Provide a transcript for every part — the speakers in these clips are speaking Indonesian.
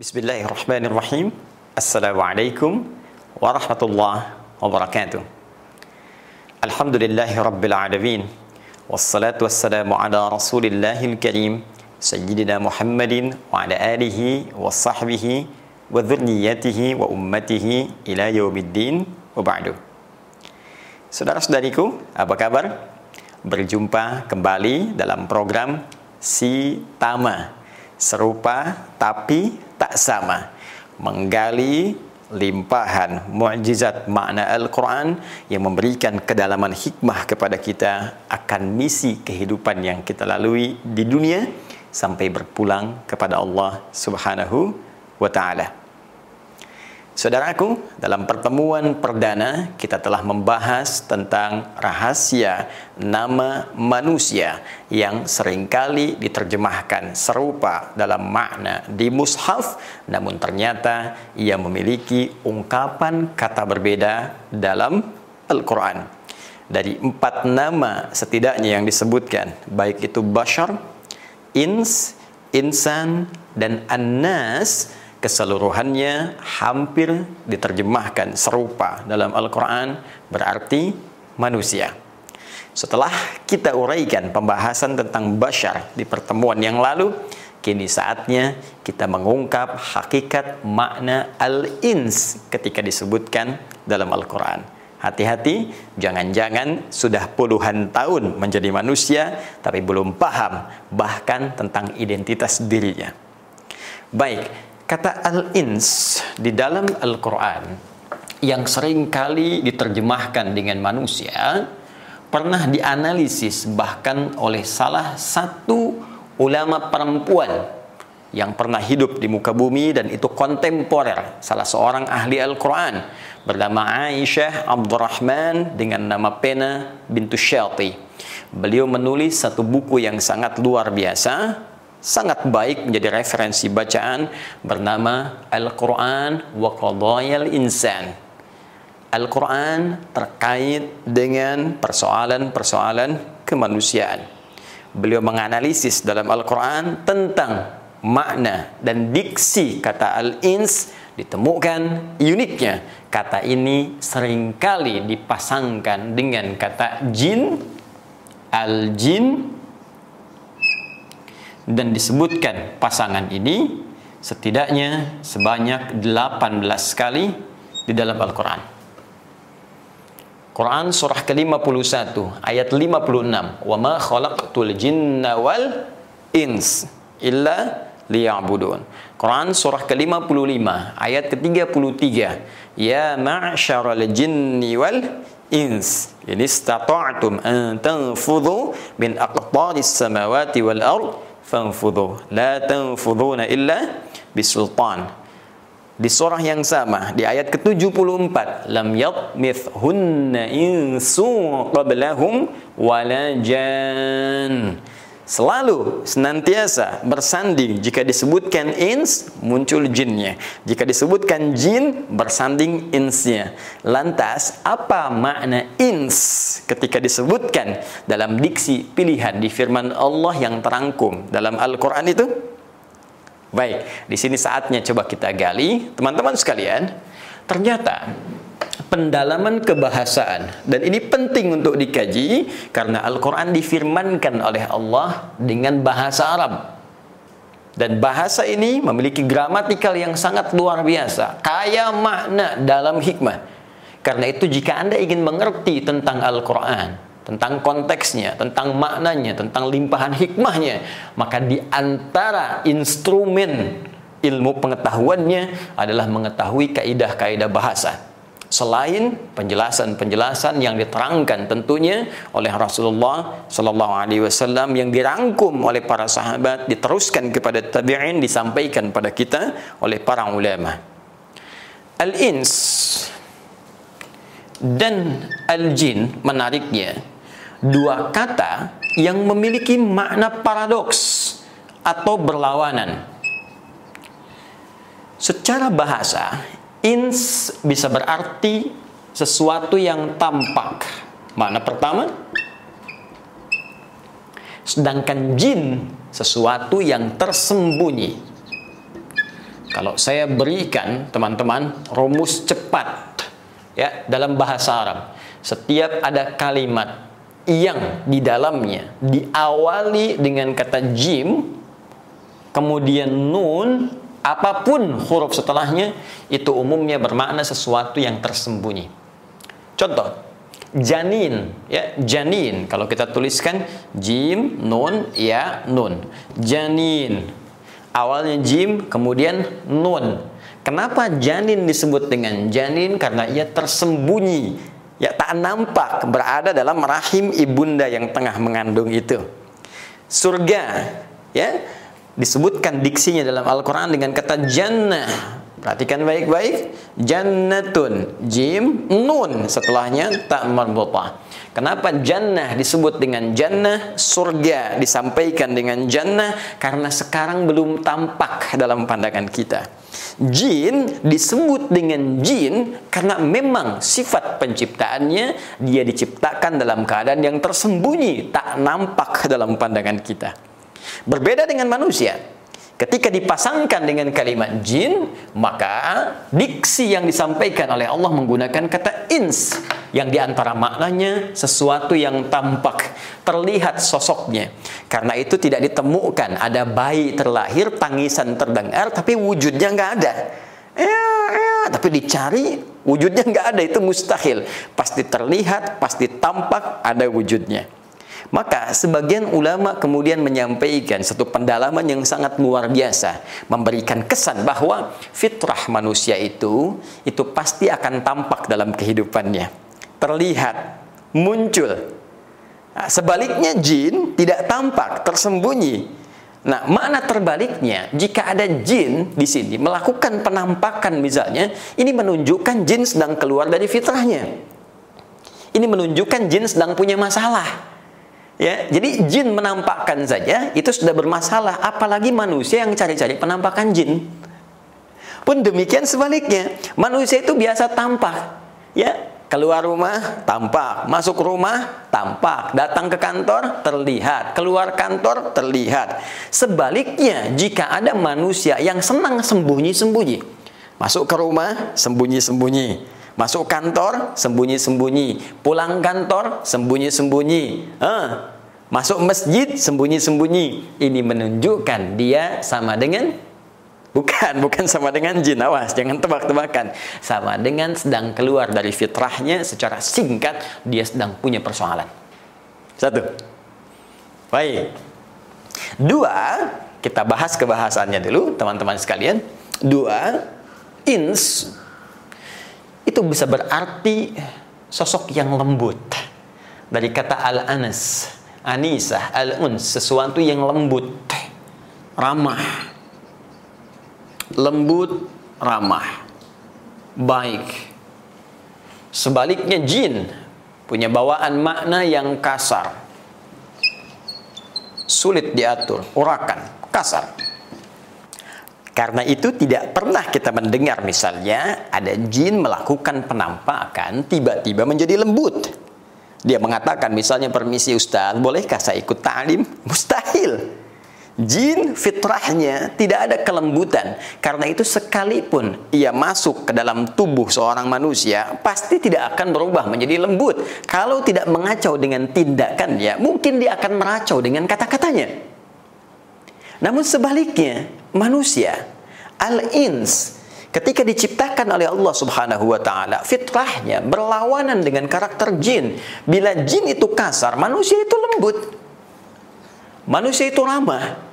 Bismillahirrahmanirrahim. Assalamualaikum warahmatullahi wabarakatuh. Alhamdulillahi rabbil alamin. Wassalatu wassalamu ala rasulillahil karim. Sayyidina Muhammadin wa ala alihi wa sahbihi wa dhurniyyatihi wa ummatihi ila yaumiddin wa ba'du. Saudara-saudariku, apa kabar? Berjumpa kembali dalam program Si Tama. Serupa tapi tak sama menggali limpahan mukjizat makna Al-Quran yang memberikan kedalaman hikmah kepada kita akan misi kehidupan yang kita lalui di dunia sampai berpulang kepada Allah Subhanahu wa taala. Saudaraku, dalam pertemuan perdana kita telah membahas tentang rahasia nama manusia yang sering kali diterjemahkan serupa dalam makna di mushaf namun ternyata ia memiliki ungkapan kata berbeda dalam Al-Quran. Dari empat nama setidaknya yang disebutkan, baik itu bashar, ins, insan, dan annas, keseluruhannya hampir diterjemahkan serupa dalam Al-Quran berarti manusia. Setelah kita uraikan pembahasan tentang bashar di pertemuan yang lalu, kini saatnya kita mengungkap hakikat makna al-ins ketika disebutkan dalam Al-Quran. Hati-hati, jangan-jangan sudah puluhan tahun menjadi manusia, tapi belum paham bahkan tentang identitas dirinya. Baik, Kata al-ins di dalam Al-Quran yang sering kali diterjemahkan dengan manusia pernah dianalisis bahkan oleh salah satu ulama perempuan yang pernah hidup di muka bumi dan itu kontemporer salah seorang ahli Al-Quran bernama Aisyah Abdurrahman dengan nama Pena bintu Syati. Beliau menulis satu buku yang sangat luar biasa sangat baik menjadi referensi bacaan bernama Al-Quran wa Qadayal Insan. Al-Quran terkait dengan persoalan-persoalan kemanusiaan. Beliau menganalisis dalam Al-Quran tentang makna dan diksi kata al-ins ditemukan uniknya. Kata ini sering kali dipasangkan dengan kata jin, al-jin, dan disebutkan pasangan ini setidaknya sebanyak 18 kali di dalam Al-Quran. Quran surah ke-51 ayat 56 wa ma khalaqtul jinna wal ins illa liya'budun. Quran surah ke-55 ayat ke-33 ya ma'syaral jinni wal ins ini istata'tum an tanfudhu min aqtaris samawati wal fanfudhu la tanfudhuna illa bisultan. Di surah yang sama di ayat ke-74 lam yatmithunna insu qablahum wala jan selalu senantiasa bersanding jika disebutkan ins muncul jinnya. Jika disebutkan jin bersanding insnya. Lantas apa makna ins ketika disebutkan dalam diksi pilihan di firman Allah yang terangkum dalam Al-Qur'an itu? Baik di sini saatnya coba kita gali. Teman-teman sekalian ternyata pendalaman kebahasaan dan ini penting untuk dikaji karena Al-Qur'an difirmankan oleh Allah dengan bahasa Arab. Dan bahasa ini memiliki gramatikal yang sangat luar biasa, kaya makna dalam hikmah. Karena itu jika Anda ingin mengerti tentang Al-Qur'an, tentang konteksnya, tentang maknanya, tentang limpahan hikmahnya, maka di antara instrumen ilmu pengetahuannya adalah mengetahui kaidah-kaidah bahasa selain penjelasan-penjelasan yang diterangkan tentunya oleh Rasulullah Sallallahu Alaihi Wasallam yang dirangkum oleh para sahabat diteruskan kepada tabi'in disampaikan pada kita oleh para ulama. Al-ins dan al-jin menariknya dua kata yang memiliki makna paradoks atau berlawanan. Secara bahasa Ins bisa berarti sesuatu yang tampak. Mana pertama? Sedangkan jin sesuatu yang tersembunyi. kalau saya berikan teman-teman rumus cepat ya dalam bahasa Arab, setiap ada kalimat yang di dalamnya diawali dengan kata jim, kemudian nun, apa pun huruf setelahnya itu umumnya bermakna sesuatu yang tersembunyi. Contoh, janin, ya janin. Kalau kita tuliskan jim, nun, ya nun, janin Awalnya jim, kemudian nun. Kenapa janin disebut dengan janin? Karena ia tersembunyi, ya tak nampak berada dalam rahim ibunda yang tengah mengandung itu. Surga, ya disebutkan diksinya dalam Al-Quran dengan kata jannah. Perhatikan baik-baik. Jannatun, jim, nun. Setelahnya tak marbutah. Kenapa jannah disebut dengan jannah, surga disampaikan dengan jannah karena sekarang belum tampak dalam pandangan kita. Jin disebut dengan jin karena memang sifat penciptaannya dia diciptakan dalam keadaan yang tersembunyi, tak nampak dalam pandangan kita. Berbeda dengan manusia, Ketika dipasangkan dengan kalimat jin, maka diksi yang disampaikan oleh Allah menggunakan kata ins yang di antara maknanya sesuatu yang tampak, terlihat sosoknya. Karena itu tidak ditemukan ada bayi terlahir, tangisan terdengar, tapi wujudnya nggak ada. Ya, ya, tapi dicari wujudnya nggak ada itu mustahil. Pasti terlihat, pasti tampak ada wujudnya. Maka sebagian ulama kemudian menyampaikan satu pendalaman yang sangat luar biasa, memberikan kesan bahwa fitrah manusia itu itu pasti akan tampak dalam kehidupannya, terlihat, muncul. Nah, sebaliknya jin tidak tampak, tersembunyi. Nah, makna terbaliknya, jika ada jin di sini melakukan penampakan misalnya, ini menunjukkan jin sedang keluar dari fitrahnya. Ini menunjukkan jin sedang punya masalah. Ya, jadi jin menampakkan saja itu sudah bermasalah, apalagi manusia yang cari-cari penampakan jin. Pun demikian sebaliknya, manusia itu biasa tampak. Ya, keluar rumah tampak, masuk rumah tampak, datang ke kantor terlihat, keluar kantor terlihat. Sebaliknya, jika ada manusia yang senang sembunyi-sembunyi, masuk ke rumah sembunyi-sembunyi, Masuk kantor, sembunyi-sembunyi. Pulang kantor, sembunyi-sembunyi. Eh, masuk masjid, sembunyi-sembunyi. Ini menunjukkan dia sama dengan Bukan, bukan sama dengan jin. Awas, jangan tebak-tebakan. Sama dengan sedang keluar dari fitrahnya secara singkat, dia sedang punya persoalan. Satu. Baik. Dua, kita bahas kebahasannya dulu, teman-teman sekalian. Dua, ins itu bisa berarti sosok yang lembut. Dari kata al-anas, anisah, al-uns, sesuatu yang lembut, ramah. Lembut, ramah. Baik. Sebaliknya jin punya bawaan makna yang kasar. Sulit diatur, urakan, kasar. Karena itu tidak pernah kita mendengar misalnya ada jin melakukan penampakan tiba-tiba menjadi lembut. Dia mengatakan misalnya permisi Ustaz, bolehkah saya ikut ta'lim? Mustahil. Jin fitrahnya tidak ada kelembutan. Karena itu sekalipun ia masuk ke dalam tubuh seorang manusia, pasti tidak akan berubah menjadi lembut. Kalau tidak mengacau dengan tindakannya, mungkin dia akan meracau dengan kata-katanya. Namun sebaliknya, manusia al-ins ketika diciptakan oleh Allah Subhanahu wa taala, fitrahnya berlawanan dengan karakter jin. Bila jin itu kasar, manusia itu lembut. Manusia itu ramah.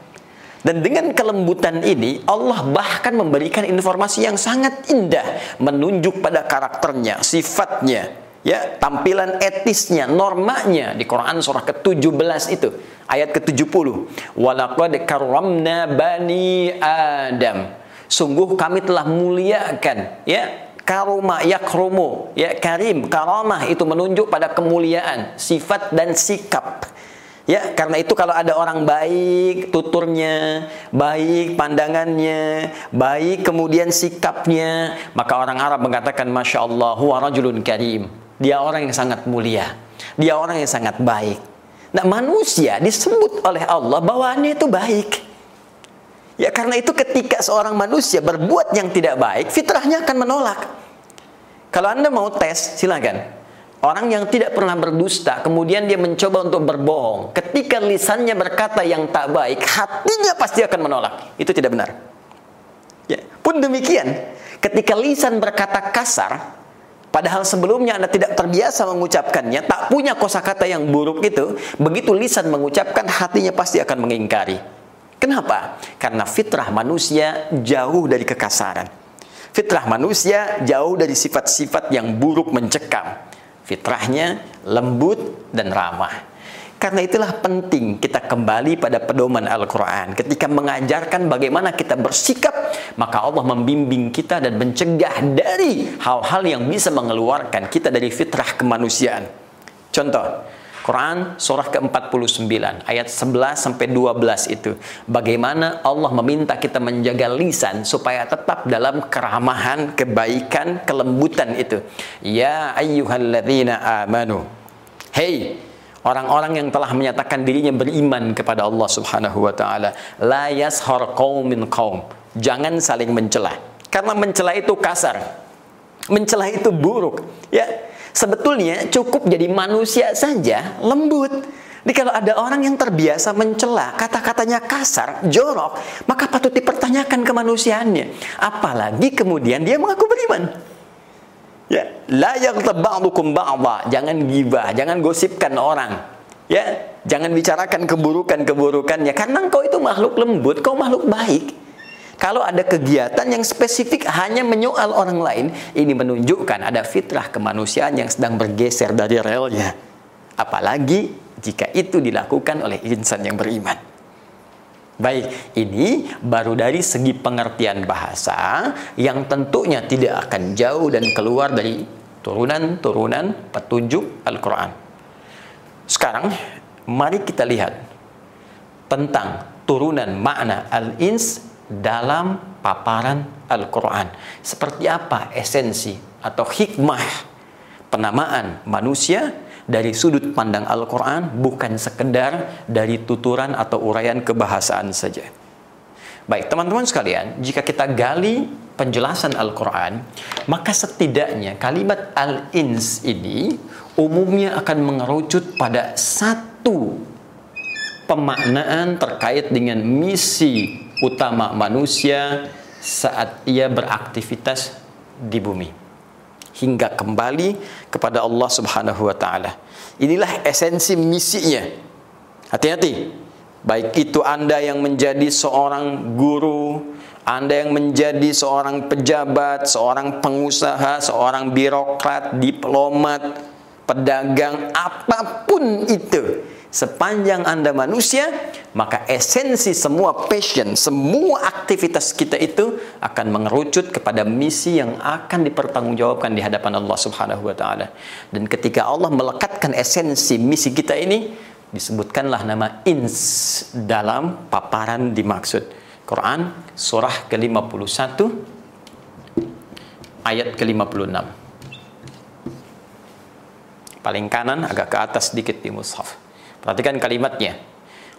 Dan dengan kelembutan ini, Allah bahkan memberikan informasi yang sangat indah, menunjuk pada karakternya, sifatnya, ya, tampilan etisnya, normanya di Quran surah ke-17 itu ayat ke-70. Walaqad karramna bani Adam. Sungguh kami telah muliakan ya karoma yakrumu ya karim karamah itu menunjuk pada kemuliaan sifat dan sikap ya karena itu kalau ada orang baik tuturnya baik pandangannya baik kemudian sikapnya maka orang Arab mengatakan masya Allah huwa rajulun karim dia orang yang sangat mulia dia orang yang sangat baik Nah manusia disebut oleh Allah bawaannya itu baik. Ya karena itu ketika seorang manusia berbuat yang tidak baik, fitrahnya akan menolak. Kalau Anda mau tes, silakan. Orang yang tidak pernah berdusta, kemudian dia mencoba untuk berbohong. Ketika lisannya berkata yang tak baik, hatinya pasti akan menolak. Itu tidak benar. Ya, pun demikian, ketika lisan berkata kasar, padahal sebelumnya Anda tidak terbiasa mengucapkannya, tak punya kosakata yang buruk itu, begitu lisan mengucapkan, hatinya pasti akan mengingkari. Kenapa? Karena fitrah manusia jauh dari kekasaran. Fitrah manusia jauh dari sifat-sifat yang buruk mencekam. Fitrahnya lembut dan ramah. Karena itulah penting kita kembali pada pedoman Al-Quran. Ketika mengajarkan bagaimana kita bersikap, maka Allah membimbing kita dan mencegah dari hal-hal yang bisa mengeluarkan kita dari fitrah kemanusiaan. Contoh, Quran surah ke-49 ayat 11 sampai 12 itu bagaimana Allah meminta kita menjaga lisan supaya tetap dalam keramahan, kebaikan, kelembutan itu. Ya ayyuhalladzina amanu. Hei orang-orang yang telah menyatakan dirinya beriman kepada Allah Subhanahu wa taala, la yashar qaumin qaum. Jangan saling mencela. Karena mencela itu kasar. Mencela itu buruk, ya sebetulnya cukup jadi manusia saja lembut. Jadi kalau ada orang yang terbiasa mencela, kata-katanya kasar, jorok, maka patut dipertanyakan kemanusiaannya. Apalagi kemudian dia mengaku beriman. Ya, la yaghtab ba'dukum ba'dha. Jangan gibah, jangan gosipkan orang. Ya, jangan bicarakan keburukan-keburukannya karena engkau itu makhluk lembut, kau makhluk baik. Kalau ada kegiatan yang spesifik hanya menyoal orang lain, ini menunjukkan ada fitrah kemanusiaan yang sedang bergeser dari relnya. Apalagi jika itu dilakukan oleh insan yang beriman. Baik, ini baru dari segi pengertian bahasa yang tentunya tidak akan jauh dan keluar dari turunan-turunan petunjuk Al-Quran. Sekarang, mari kita lihat tentang turunan makna al-ins dalam paparan Al-Quran. Seperti apa esensi atau hikmah penamaan manusia dari sudut pandang Al-Quran bukan sekedar dari tuturan atau uraian kebahasaan saja. Baik, teman-teman sekalian, jika kita gali penjelasan Al-Quran, maka setidaknya kalimat al-ins ini umumnya akan mengerucut pada satu pemaknaan terkait dengan misi utama manusia saat ia beraktivitas di bumi hingga kembali kepada Allah Subhanahu wa taala. Inilah esensi misinya. Hati-hati. Baik itu Anda yang menjadi seorang guru, Anda yang menjadi seorang pejabat, seorang pengusaha, seorang birokrat, diplomat, pedagang, apa pun itu Sepanjang Anda manusia, maka esensi semua passion, semua aktivitas kita itu akan mengerucut kepada misi yang akan dipertanggungjawabkan di hadapan Allah Subhanahu wa taala. Dan ketika Allah melekatkan esensi misi kita ini, disebutkanlah nama ins dalam paparan dimaksud. Quran surah ke-51 ayat ke-56. Paling kanan agak ke atas sedikit di mushaf. Perhatikan kalimatnya.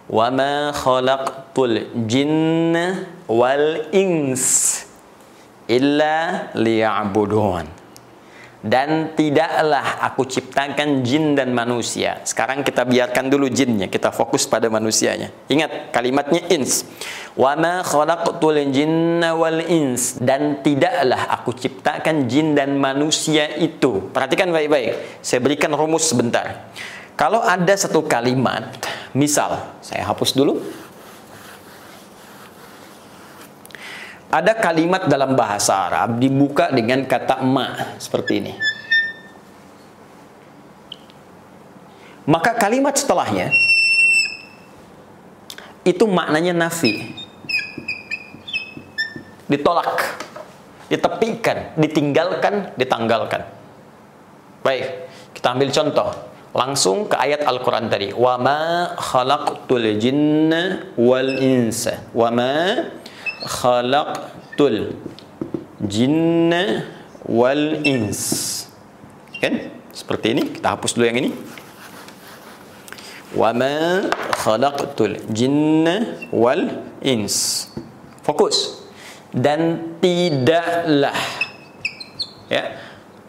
Wa ma khalaqtul jinna wal ins illa liya'budun. Dan tidaklah aku ciptakan jin dan manusia. Sekarang kita biarkan dulu jinnya, kita fokus pada manusianya. Ingat kalimatnya ins. Wa ma khalaqtul jinna wal ins dan tidaklah aku ciptakan jin dan manusia itu. Perhatikan baik-baik. Saya berikan rumus sebentar. Kalau ada satu kalimat, misal, saya hapus dulu. Ada kalimat dalam bahasa Arab dibuka dengan kata ma, seperti ini. Maka kalimat setelahnya, itu maknanya nafi. Ditolak, ditepikan, ditinggalkan, ditanggalkan. Baik, kita ambil contoh. Langsung ke ayat Al-Quran tadi. Wa ma khalaqtul jinna wal insa. Wa ma khalaqtul jinna wal ins. Kan? Seperti ini. Kita hapus dulu yang ini. Wa ma khalaqtul jinna wal ins. Fokus. Dan tidaklah ya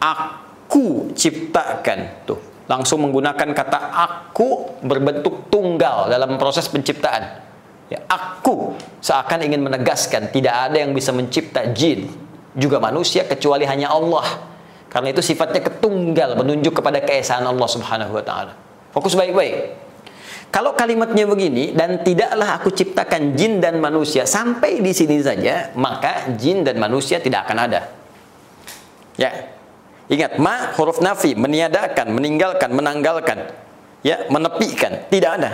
aku ciptakan tuh langsung menggunakan kata aku berbentuk tunggal dalam proses penciptaan ya aku seakan ingin menegaskan tidak ada yang bisa mencipta jin juga manusia kecuali hanya Allah karena itu sifatnya ketunggal menunjuk kepada keesaan Allah Subhanahu wa taala fokus baik-baik kalau kalimatnya begini dan tidaklah aku ciptakan jin dan manusia sampai di sini saja, maka jin dan manusia tidak akan ada. Ya. Ingat, ma huruf nafi meniadakan, meninggalkan, menanggalkan, ya, menepikan, tidak ada.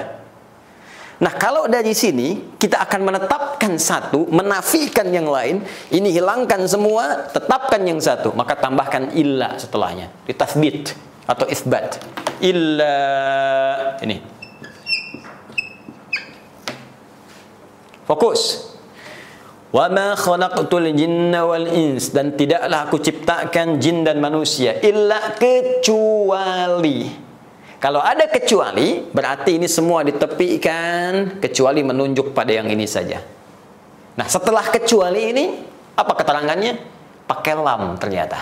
Nah, kalau dari sini kita akan menetapkan satu, menafikan yang lain, ini hilangkan semua, tetapkan yang satu, maka tambahkan illa setelahnya, ditasbit atau isbat. Illa ini Fokus. Wa ma khalaqtul jinna wal ins dan tidaklah aku ciptakan jin dan manusia illa kecuali kalau ada kecuali berarti ini semua ditepikan kecuali menunjuk pada yang ini saja. Nah, setelah kecuali ini apa keterangannya? Pakai lam ternyata.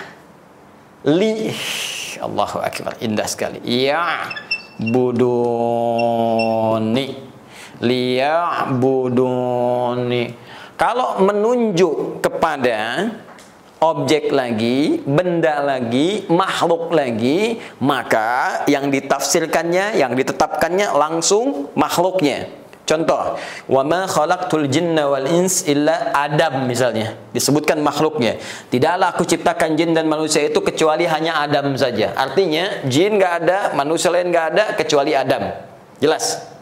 Li Allahu akbar, indah sekali. Ya buduni liya'buduni. Kalau menunjuk kepada objek lagi, benda lagi, makhluk lagi, maka yang ditafsirkannya, yang ditetapkannya langsung makhluknya. Contoh, wa ma khalaqtul jinna wal ins illa Adam misalnya. Disebutkan makhluknya. Tidaklah aku ciptakan jin dan manusia itu kecuali hanya Adam saja. Artinya jin nggak ada, manusia lain nggak ada kecuali Adam. Jelas?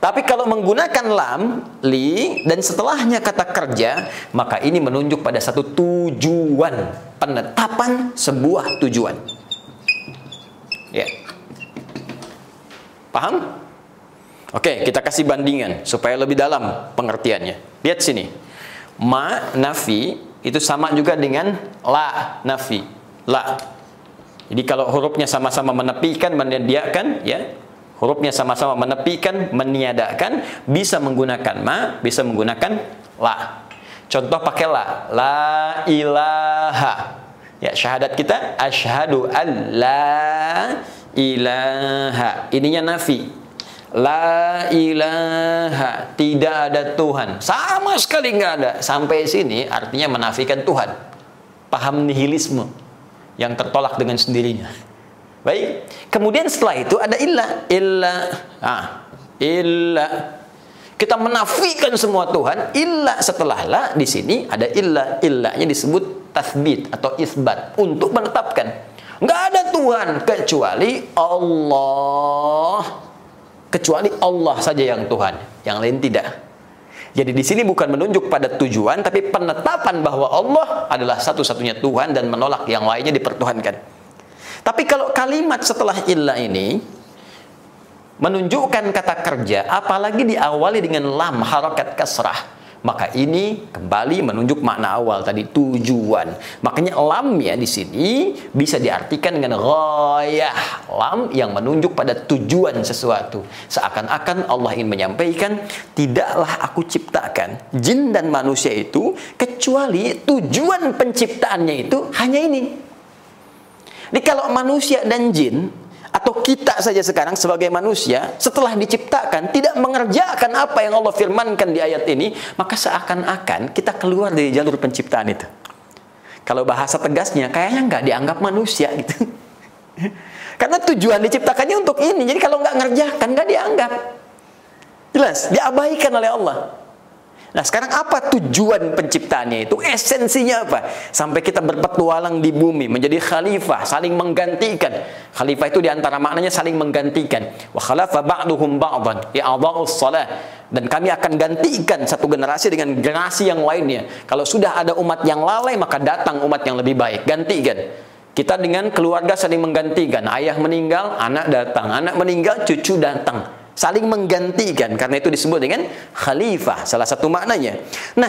Tapi kalau menggunakan lam, li, dan setelahnya kata kerja, maka ini menunjuk pada satu tujuan. Penetapan sebuah tujuan. Ya. Paham? Oke, kita kasih bandingan supaya lebih dalam pengertiannya. Lihat sini. Ma nafi itu sama juga dengan la nafi. La. Jadi kalau hurufnya sama-sama menepikan, menyediakan, ya, hurufnya sama-sama menepikan, meniadakan, bisa menggunakan ma, bisa menggunakan la. Contoh pakai la, la ilaha. Ya, syahadat kita asyhadu alla ilaha. Ininya nafi. La ilaha, tidak ada Tuhan. Sama sekali nggak ada. Sampai sini artinya menafikan Tuhan. Paham nihilisme yang tertolak dengan sendirinya. Baik. Kemudian setelah itu ada illa. Illa. Ah, illa. Kita menafikan semua Tuhan. Illa setelah la di sini ada illa. Illanya disebut tasbit atau isbat untuk menetapkan. Nggak ada Tuhan kecuali Allah. Kecuali Allah saja yang Tuhan, yang lain tidak. Jadi di sini bukan menunjuk pada tujuan, tapi penetapan bahwa Allah adalah satu-satunya Tuhan dan menolak yang lainnya dipertuhankan. Tapi kalau kalimat setelah illa ini menunjukkan kata kerja, apalagi diawali dengan lam harakat kasrah, maka ini kembali menunjuk makna awal tadi tujuan. Makanya lam ya di sini bisa diartikan dengan ghayah, lam yang menunjuk pada tujuan sesuatu. Seakan-akan Allah ingin menyampaikan, tidaklah aku ciptakan jin dan manusia itu kecuali tujuan penciptaannya itu hanya ini. Jadi kalau manusia dan jin atau kita saja sekarang sebagai manusia setelah diciptakan tidak mengerjakan apa yang Allah firmankan di ayat ini, maka seakan-akan kita keluar dari jalur penciptaan itu. Kalau bahasa tegasnya kayaknya nggak dianggap manusia gitu. Karena tujuan diciptakannya untuk ini. Jadi kalau nggak ngerjakan nggak dianggap. Jelas, diabaikan oleh Allah. Nah sekarang apa tujuan penciptaannya itu? Esensinya apa? Sampai kita berpetualang di bumi menjadi khalifah, saling menggantikan. Khalifah itu di antara maknanya saling menggantikan. Wa khalafa ba'duhum ba'dan i'adha'us salah. Dan kami akan gantikan satu generasi dengan generasi yang lainnya. Kalau sudah ada umat yang lalai maka datang umat yang lebih baik. Gantikan. Kita dengan keluarga saling menggantikan. Ayah meninggal, anak datang. Anak meninggal, cucu datang saling menggantikan karena itu disebut dengan khalifah salah satu maknanya nah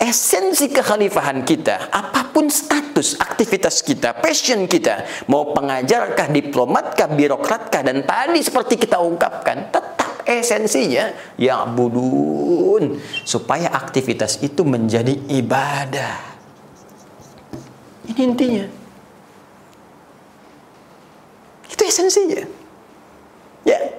esensi kekhalifahan kita apa pun status aktivitas kita passion kita mau pengajarkah diplomatkah birokratkah dan tadi seperti kita ungkapkan tetap esensinya ya budun supaya aktivitas itu menjadi ibadah. Ini intinya. Itu esensinya. Ya.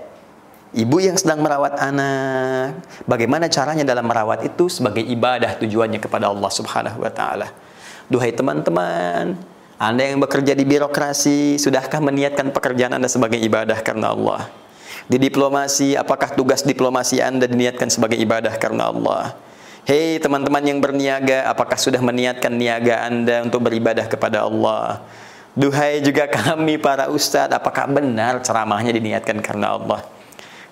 Ibu yang sedang merawat anak, bagaimana caranya dalam merawat itu sebagai ibadah tujuannya kepada Allah Subhanahu wa taala. Duhai teman-teman, Anda yang bekerja di birokrasi, sudahkah meniatkan pekerjaan Anda sebagai ibadah karena Allah? Di diplomasi, apakah tugas diplomasi Anda diniatkan sebagai ibadah karena Allah? Hei teman-teman yang berniaga, apakah sudah meniatkan niaga Anda untuk beribadah kepada Allah? Duhai juga kami para ustadz, apakah benar ceramahnya diniatkan karena Allah?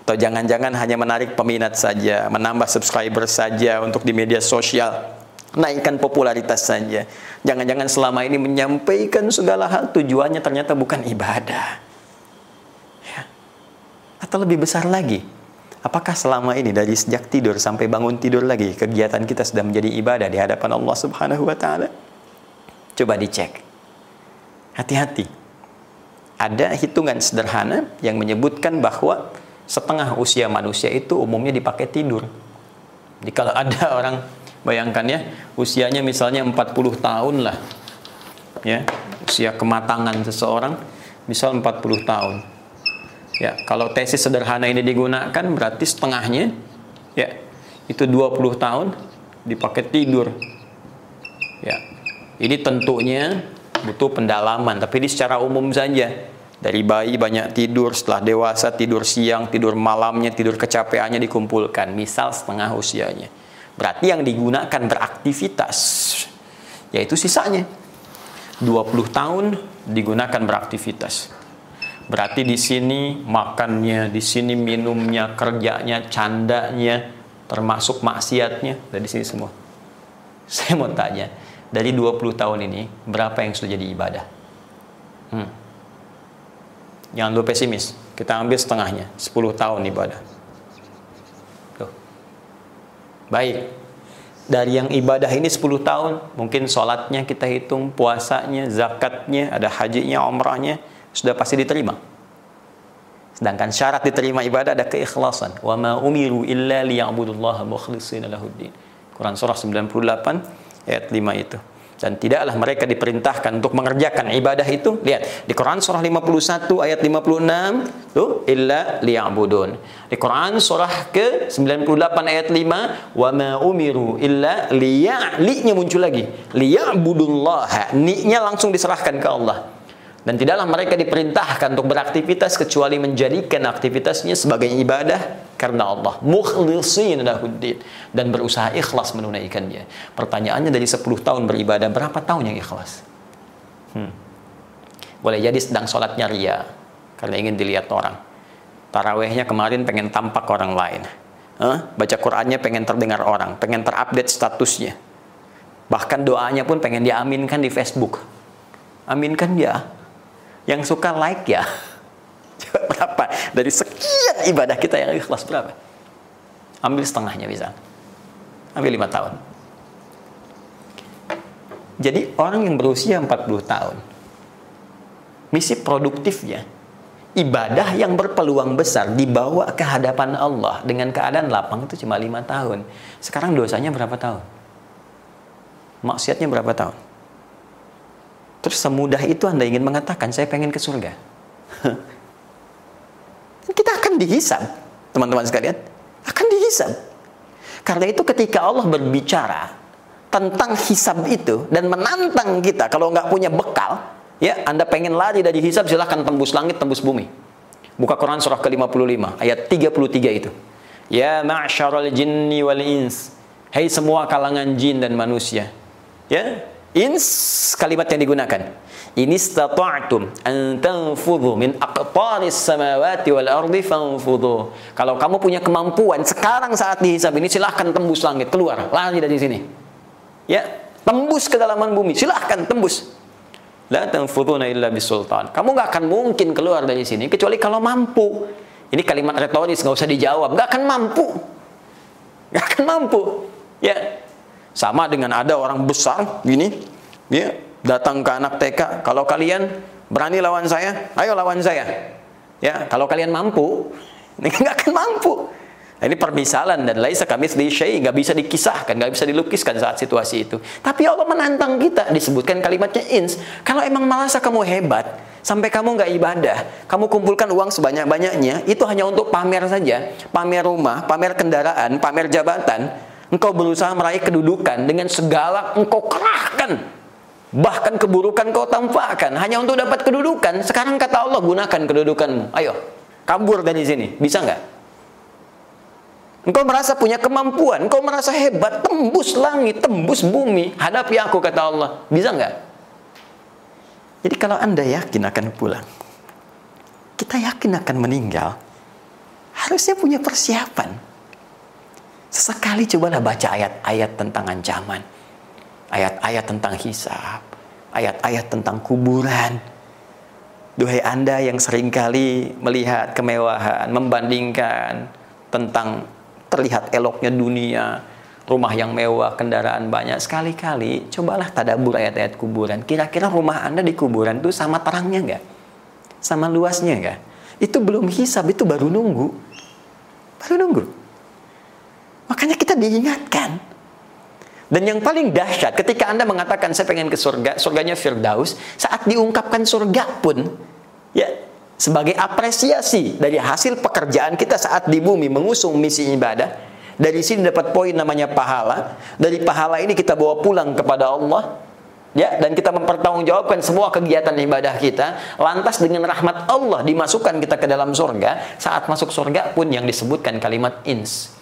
Atau jangan-jangan hanya menarik peminat saja, menambah subscriber saja untuk di media sosial, naikkan popularitas saja. Jangan-jangan selama ini menyampaikan segala hal tujuannya ternyata bukan ibadah. Ya. Atau lebih besar lagi, apakah selama ini dari sejak tidur sampai bangun tidur lagi kegiatan kita sudah menjadi ibadah di hadapan Allah Subhanahu wa taala? Coba dicek. Hati-hati. Ada hitungan sederhana yang menyebutkan bahwa setengah usia manusia itu umumnya dipakai tidur. Jadi kalau ada orang bayangkan ya, usianya misalnya 40 tahun lah. Ya, usia kematangan seseorang misal 40 tahun. Ya, kalau tesis sederhana ini digunakan berarti setengahnya ya itu 20 tahun dipakai tidur. Ya. Ini tentunya butuh pendalaman, tapi ini secara umum saja dari bayi banyak tidur, setelah dewasa tidur siang, tidur malamnya, tidur kecapeannya dikumpulkan. Misal setengah usianya. Berarti yang digunakan beraktivitas, yaitu sisanya. 20 tahun digunakan beraktivitas. Berarti di sini makannya, di sini minumnya, kerjanya, candanya, termasuk maksiatnya, dari sini semua. Saya mau tanya, dari 20 tahun ini, berapa yang sudah jadi ibadah? Hmm. Jangan lu pesimis. Kita ambil setengahnya, 10 tahun ibadah. Tuh. Baik. Dari yang ibadah ini 10 tahun, mungkin sholatnya kita hitung, puasanya, zakatnya, ada hajinya, umrahnya, sudah pasti diterima. Sedangkan syarat diterima ibadah ada keikhlasan. Wa ma umiru illa liya'budullaha mukhlishina lahuddin. Quran surah 98 ayat 5 itu dan tidaklah mereka diperintahkan untuk mengerjakan ibadah itu. Lihat di Quran surah 51 ayat 56 tuh illa liya'budun. Di Quran surah ke 98 ayat 5 wa ma umiru illa liya li-nya muncul lagi. Liya'budullah ni-nya langsung diserahkan ke Allah dan tidaklah mereka diperintahkan untuk beraktivitas kecuali menjadikan aktivitasnya sebagai ibadah karena Allah lahuddin dan berusaha ikhlas menunaikannya. Pertanyaannya dari 10 tahun beribadah berapa tahun yang ikhlas? Hmm. Boleh jadi sedang sholatnya ria karena ingin dilihat orang. Tarawehnya kemarin pengen tampak orang lain. Huh? Baca Qurannya pengen terdengar orang, pengen terupdate statusnya. Bahkan doanya pun pengen diaminkan di Facebook. Aminkan ya yang suka like ya. Coba berapa? Dari sekian ibadah kita yang ikhlas berapa? Ambil setengahnya bisa. Ambil lima tahun. Jadi orang yang berusia 40 tahun, misi produktifnya, ibadah yang berpeluang besar dibawa ke hadapan Allah dengan keadaan lapang itu cuma lima tahun. Sekarang dosanya berapa tahun? Maksiatnya berapa tahun? Terus semudah itu Anda ingin mengatakan, saya pengen ke surga. Kita akan dihisab, teman-teman sekalian. Akan dihisab. Karena itu ketika Allah berbicara tentang hisab itu dan menantang kita kalau nggak punya bekal, ya Anda pengen lari dari hisab silahkan tembus langit, tembus bumi. Buka Quran surah ke-55 ayat 33 itu. Ya ma'syarul jinni wal ins. Hey, semua kalangan jin dan manusia. Ya, ins kalimat yang digunakan. Ini stata'tum an tanfudhu min aqtaris samawati wal ardi fanfudhu. Kalau kamu punya kemampuan sekarang saat dihisab ini silahkan tembus langit keluar lari dari sini. Ya tembus ke dalaman bumi silahkan tembus. La tanfudhuna illa bisultan. Kamu nggak akan mungkin keluar dari sini kecuali kalau mampu. Ini kalimat retoris nggak usah dijawab. Nggak akan mampu. Nggak akan mampu. Ya sama dengan ada orang besar gini, dia datang ke anak TK, kalau kalian berani lawan saya, ayo lawan saya. Ya, kalau kalian mampu, nggak akan mampu. Nah, ini permisalan dan laisa kami syai nggak bisa dikisahkan, nggak bisa dilukiskan saat situasi itu. Tapi Allah menantang kita disebutkan kalimatnya ins. Kalau emang merasa kamu hebat, sampai kamu nggak ibadah, kamu kumpulkan uang sebanyak-banyaknya, itu hanya untuk pamer saja, pamer rumah, pamer kendaraan, pamer jabatan. Engkau berusaha meraih kedudukan dengan segala engkau kerahkan, bahkan keburukan kau tampakkan hanya untuk dapat kedudukan. Sekarang kata Allah gunakan kedudukanmu. Ayo, kabur dari sini, bisa nggak? Engkau merasa punya kemampuan, engkau merasa hebat, tembus langit, tembus bumi. Hadapi aku, kata Allah. Bisa nggak? Jadi kalau anda yakin akan pulang, kita yakin akan meninggal, harusnya punya persiapan. Sesekali cobalah baca ayat-ayat tentang ancaman. Ayat-ayat tentang hisab. Ayat-ayat tentang kuburan. Duhai anda yang sering kali melihat kemewahan, membandingkan tentang terlihat eloknya dunia, rumah yang mewah, kendaraan banyak. Sekali-kali cobalah tadabur ayat-ayat kuburan. Kira-kira rumah Anda di kuburan itu sama terangnya nggak? Sama luasnya nggak? Itu belum hisab, itu baru nunggu. Baru nunggu. Makanya kita diingatkan. Dan yang paling dahsyat ketika Anda mengatakan saya pengen ke surga, surganya Firdaus, saat diungkapkan surga pun ya sebagai apresiasi dari hasil pekerjaan kita saat di bumi mengusung misi ibadah. Dari sini dapat poin namanya pahala. Dari pahala ini kita bawa pulang kepada Allah. Ya, dan kita mempertanggungjawabkan semua kegiatan ibadah kita. Lantas dengan rahmat Allah dimasukkan kita ke dalam surga. Saat masuk surga pun yang disebutkan kalimat ins.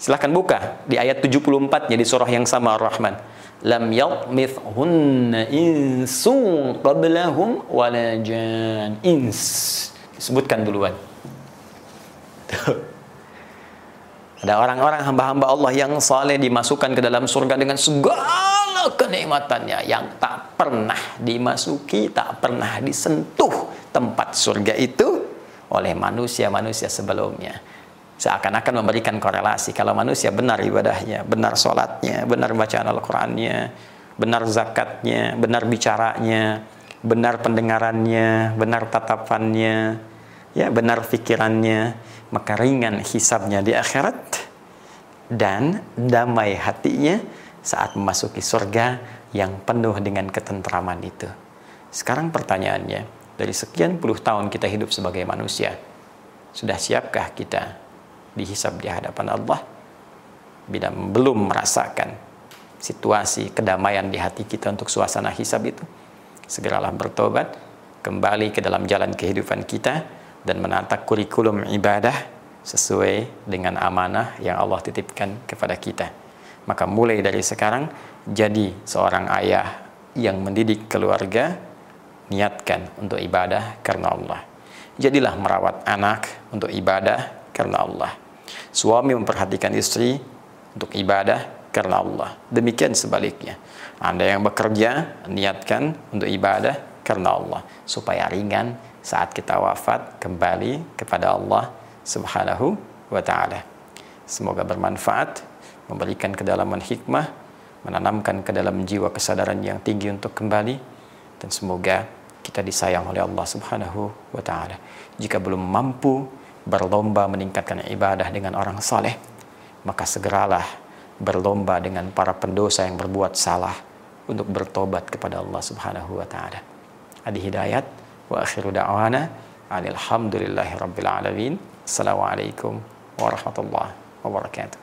Silahkan buka di ayat 74-nya di surah yang sama Ar-Rahman. Lam yatmithhunna insun qablahum wala jan. Ins. Disebutkan duluan. Ada orang-orang hamba-hamba Allah yang saleh dimasukkan ke dalam surga dengan segala kenikmatannya yang tak pernah dimasuki, tak pernah disentuh tempat surga itu oleh manusia-manusia sebelumnya seakan-akan memberikan korelasi kalau manusia benar ibadahnya, benar sholatnya, benar bacaan Al-Qur'annya, benar zakatnya, benar bicaranya, benar pendengarannya, benar tatapannya, ya benar pikirannya, maka ringan hisabnya di akhirat dan damai hatinya saat memasuki surga yang penuh dengan ketentraman itu. Sekarang pertanyaannya, dari sekian puluh tahun kita hidup sebagai manusia, sudah siapkah kita dihisab di hadapan Allah bila belum merasakan situasi kedamaian di hati kita untuk suasana hisab itu segeralah bertobat kembali ke dalam jalan kehidupan kita dan menata kurikulum ibadah sesuai dengan amanah yang Allah titipkan kepada kita maka mulai dari sekarang jadi seorang ayah yang mendidik keluarga niatkan untuk ibadah karena Allah jadilah merawat anak untuk ibadah karena Allah. Suami memperhatikan istri untuk ibadah karena Allah. Demikian sebaliknya. Anda yang bekerja, niatkan untuk ibadah karena Allah. Supaya ringan saat kita wafat kembali kepada Allah subhanahu wa ta'ala. Semoga bermanfaat, memberikan kedalaman hikmah, menanamkan ke dalam jiwa kesadaran yang tinggi untuk kembali, dan semoga kita disayang oleh Allah subhanahu wa ta'ala. Jika belum mampu berlomba meningkatkan ibadah dengan orang saleh, maka segeralah berlomba dengan para pendosa yang berbuat salah untuk bertobat kepada Allah Subhanahu wa taala. Adi hidayat wa akhiru da'wana alhamdulillahi rabbil alamin. Assalamualaikum warahmatullahi wabarakatuh.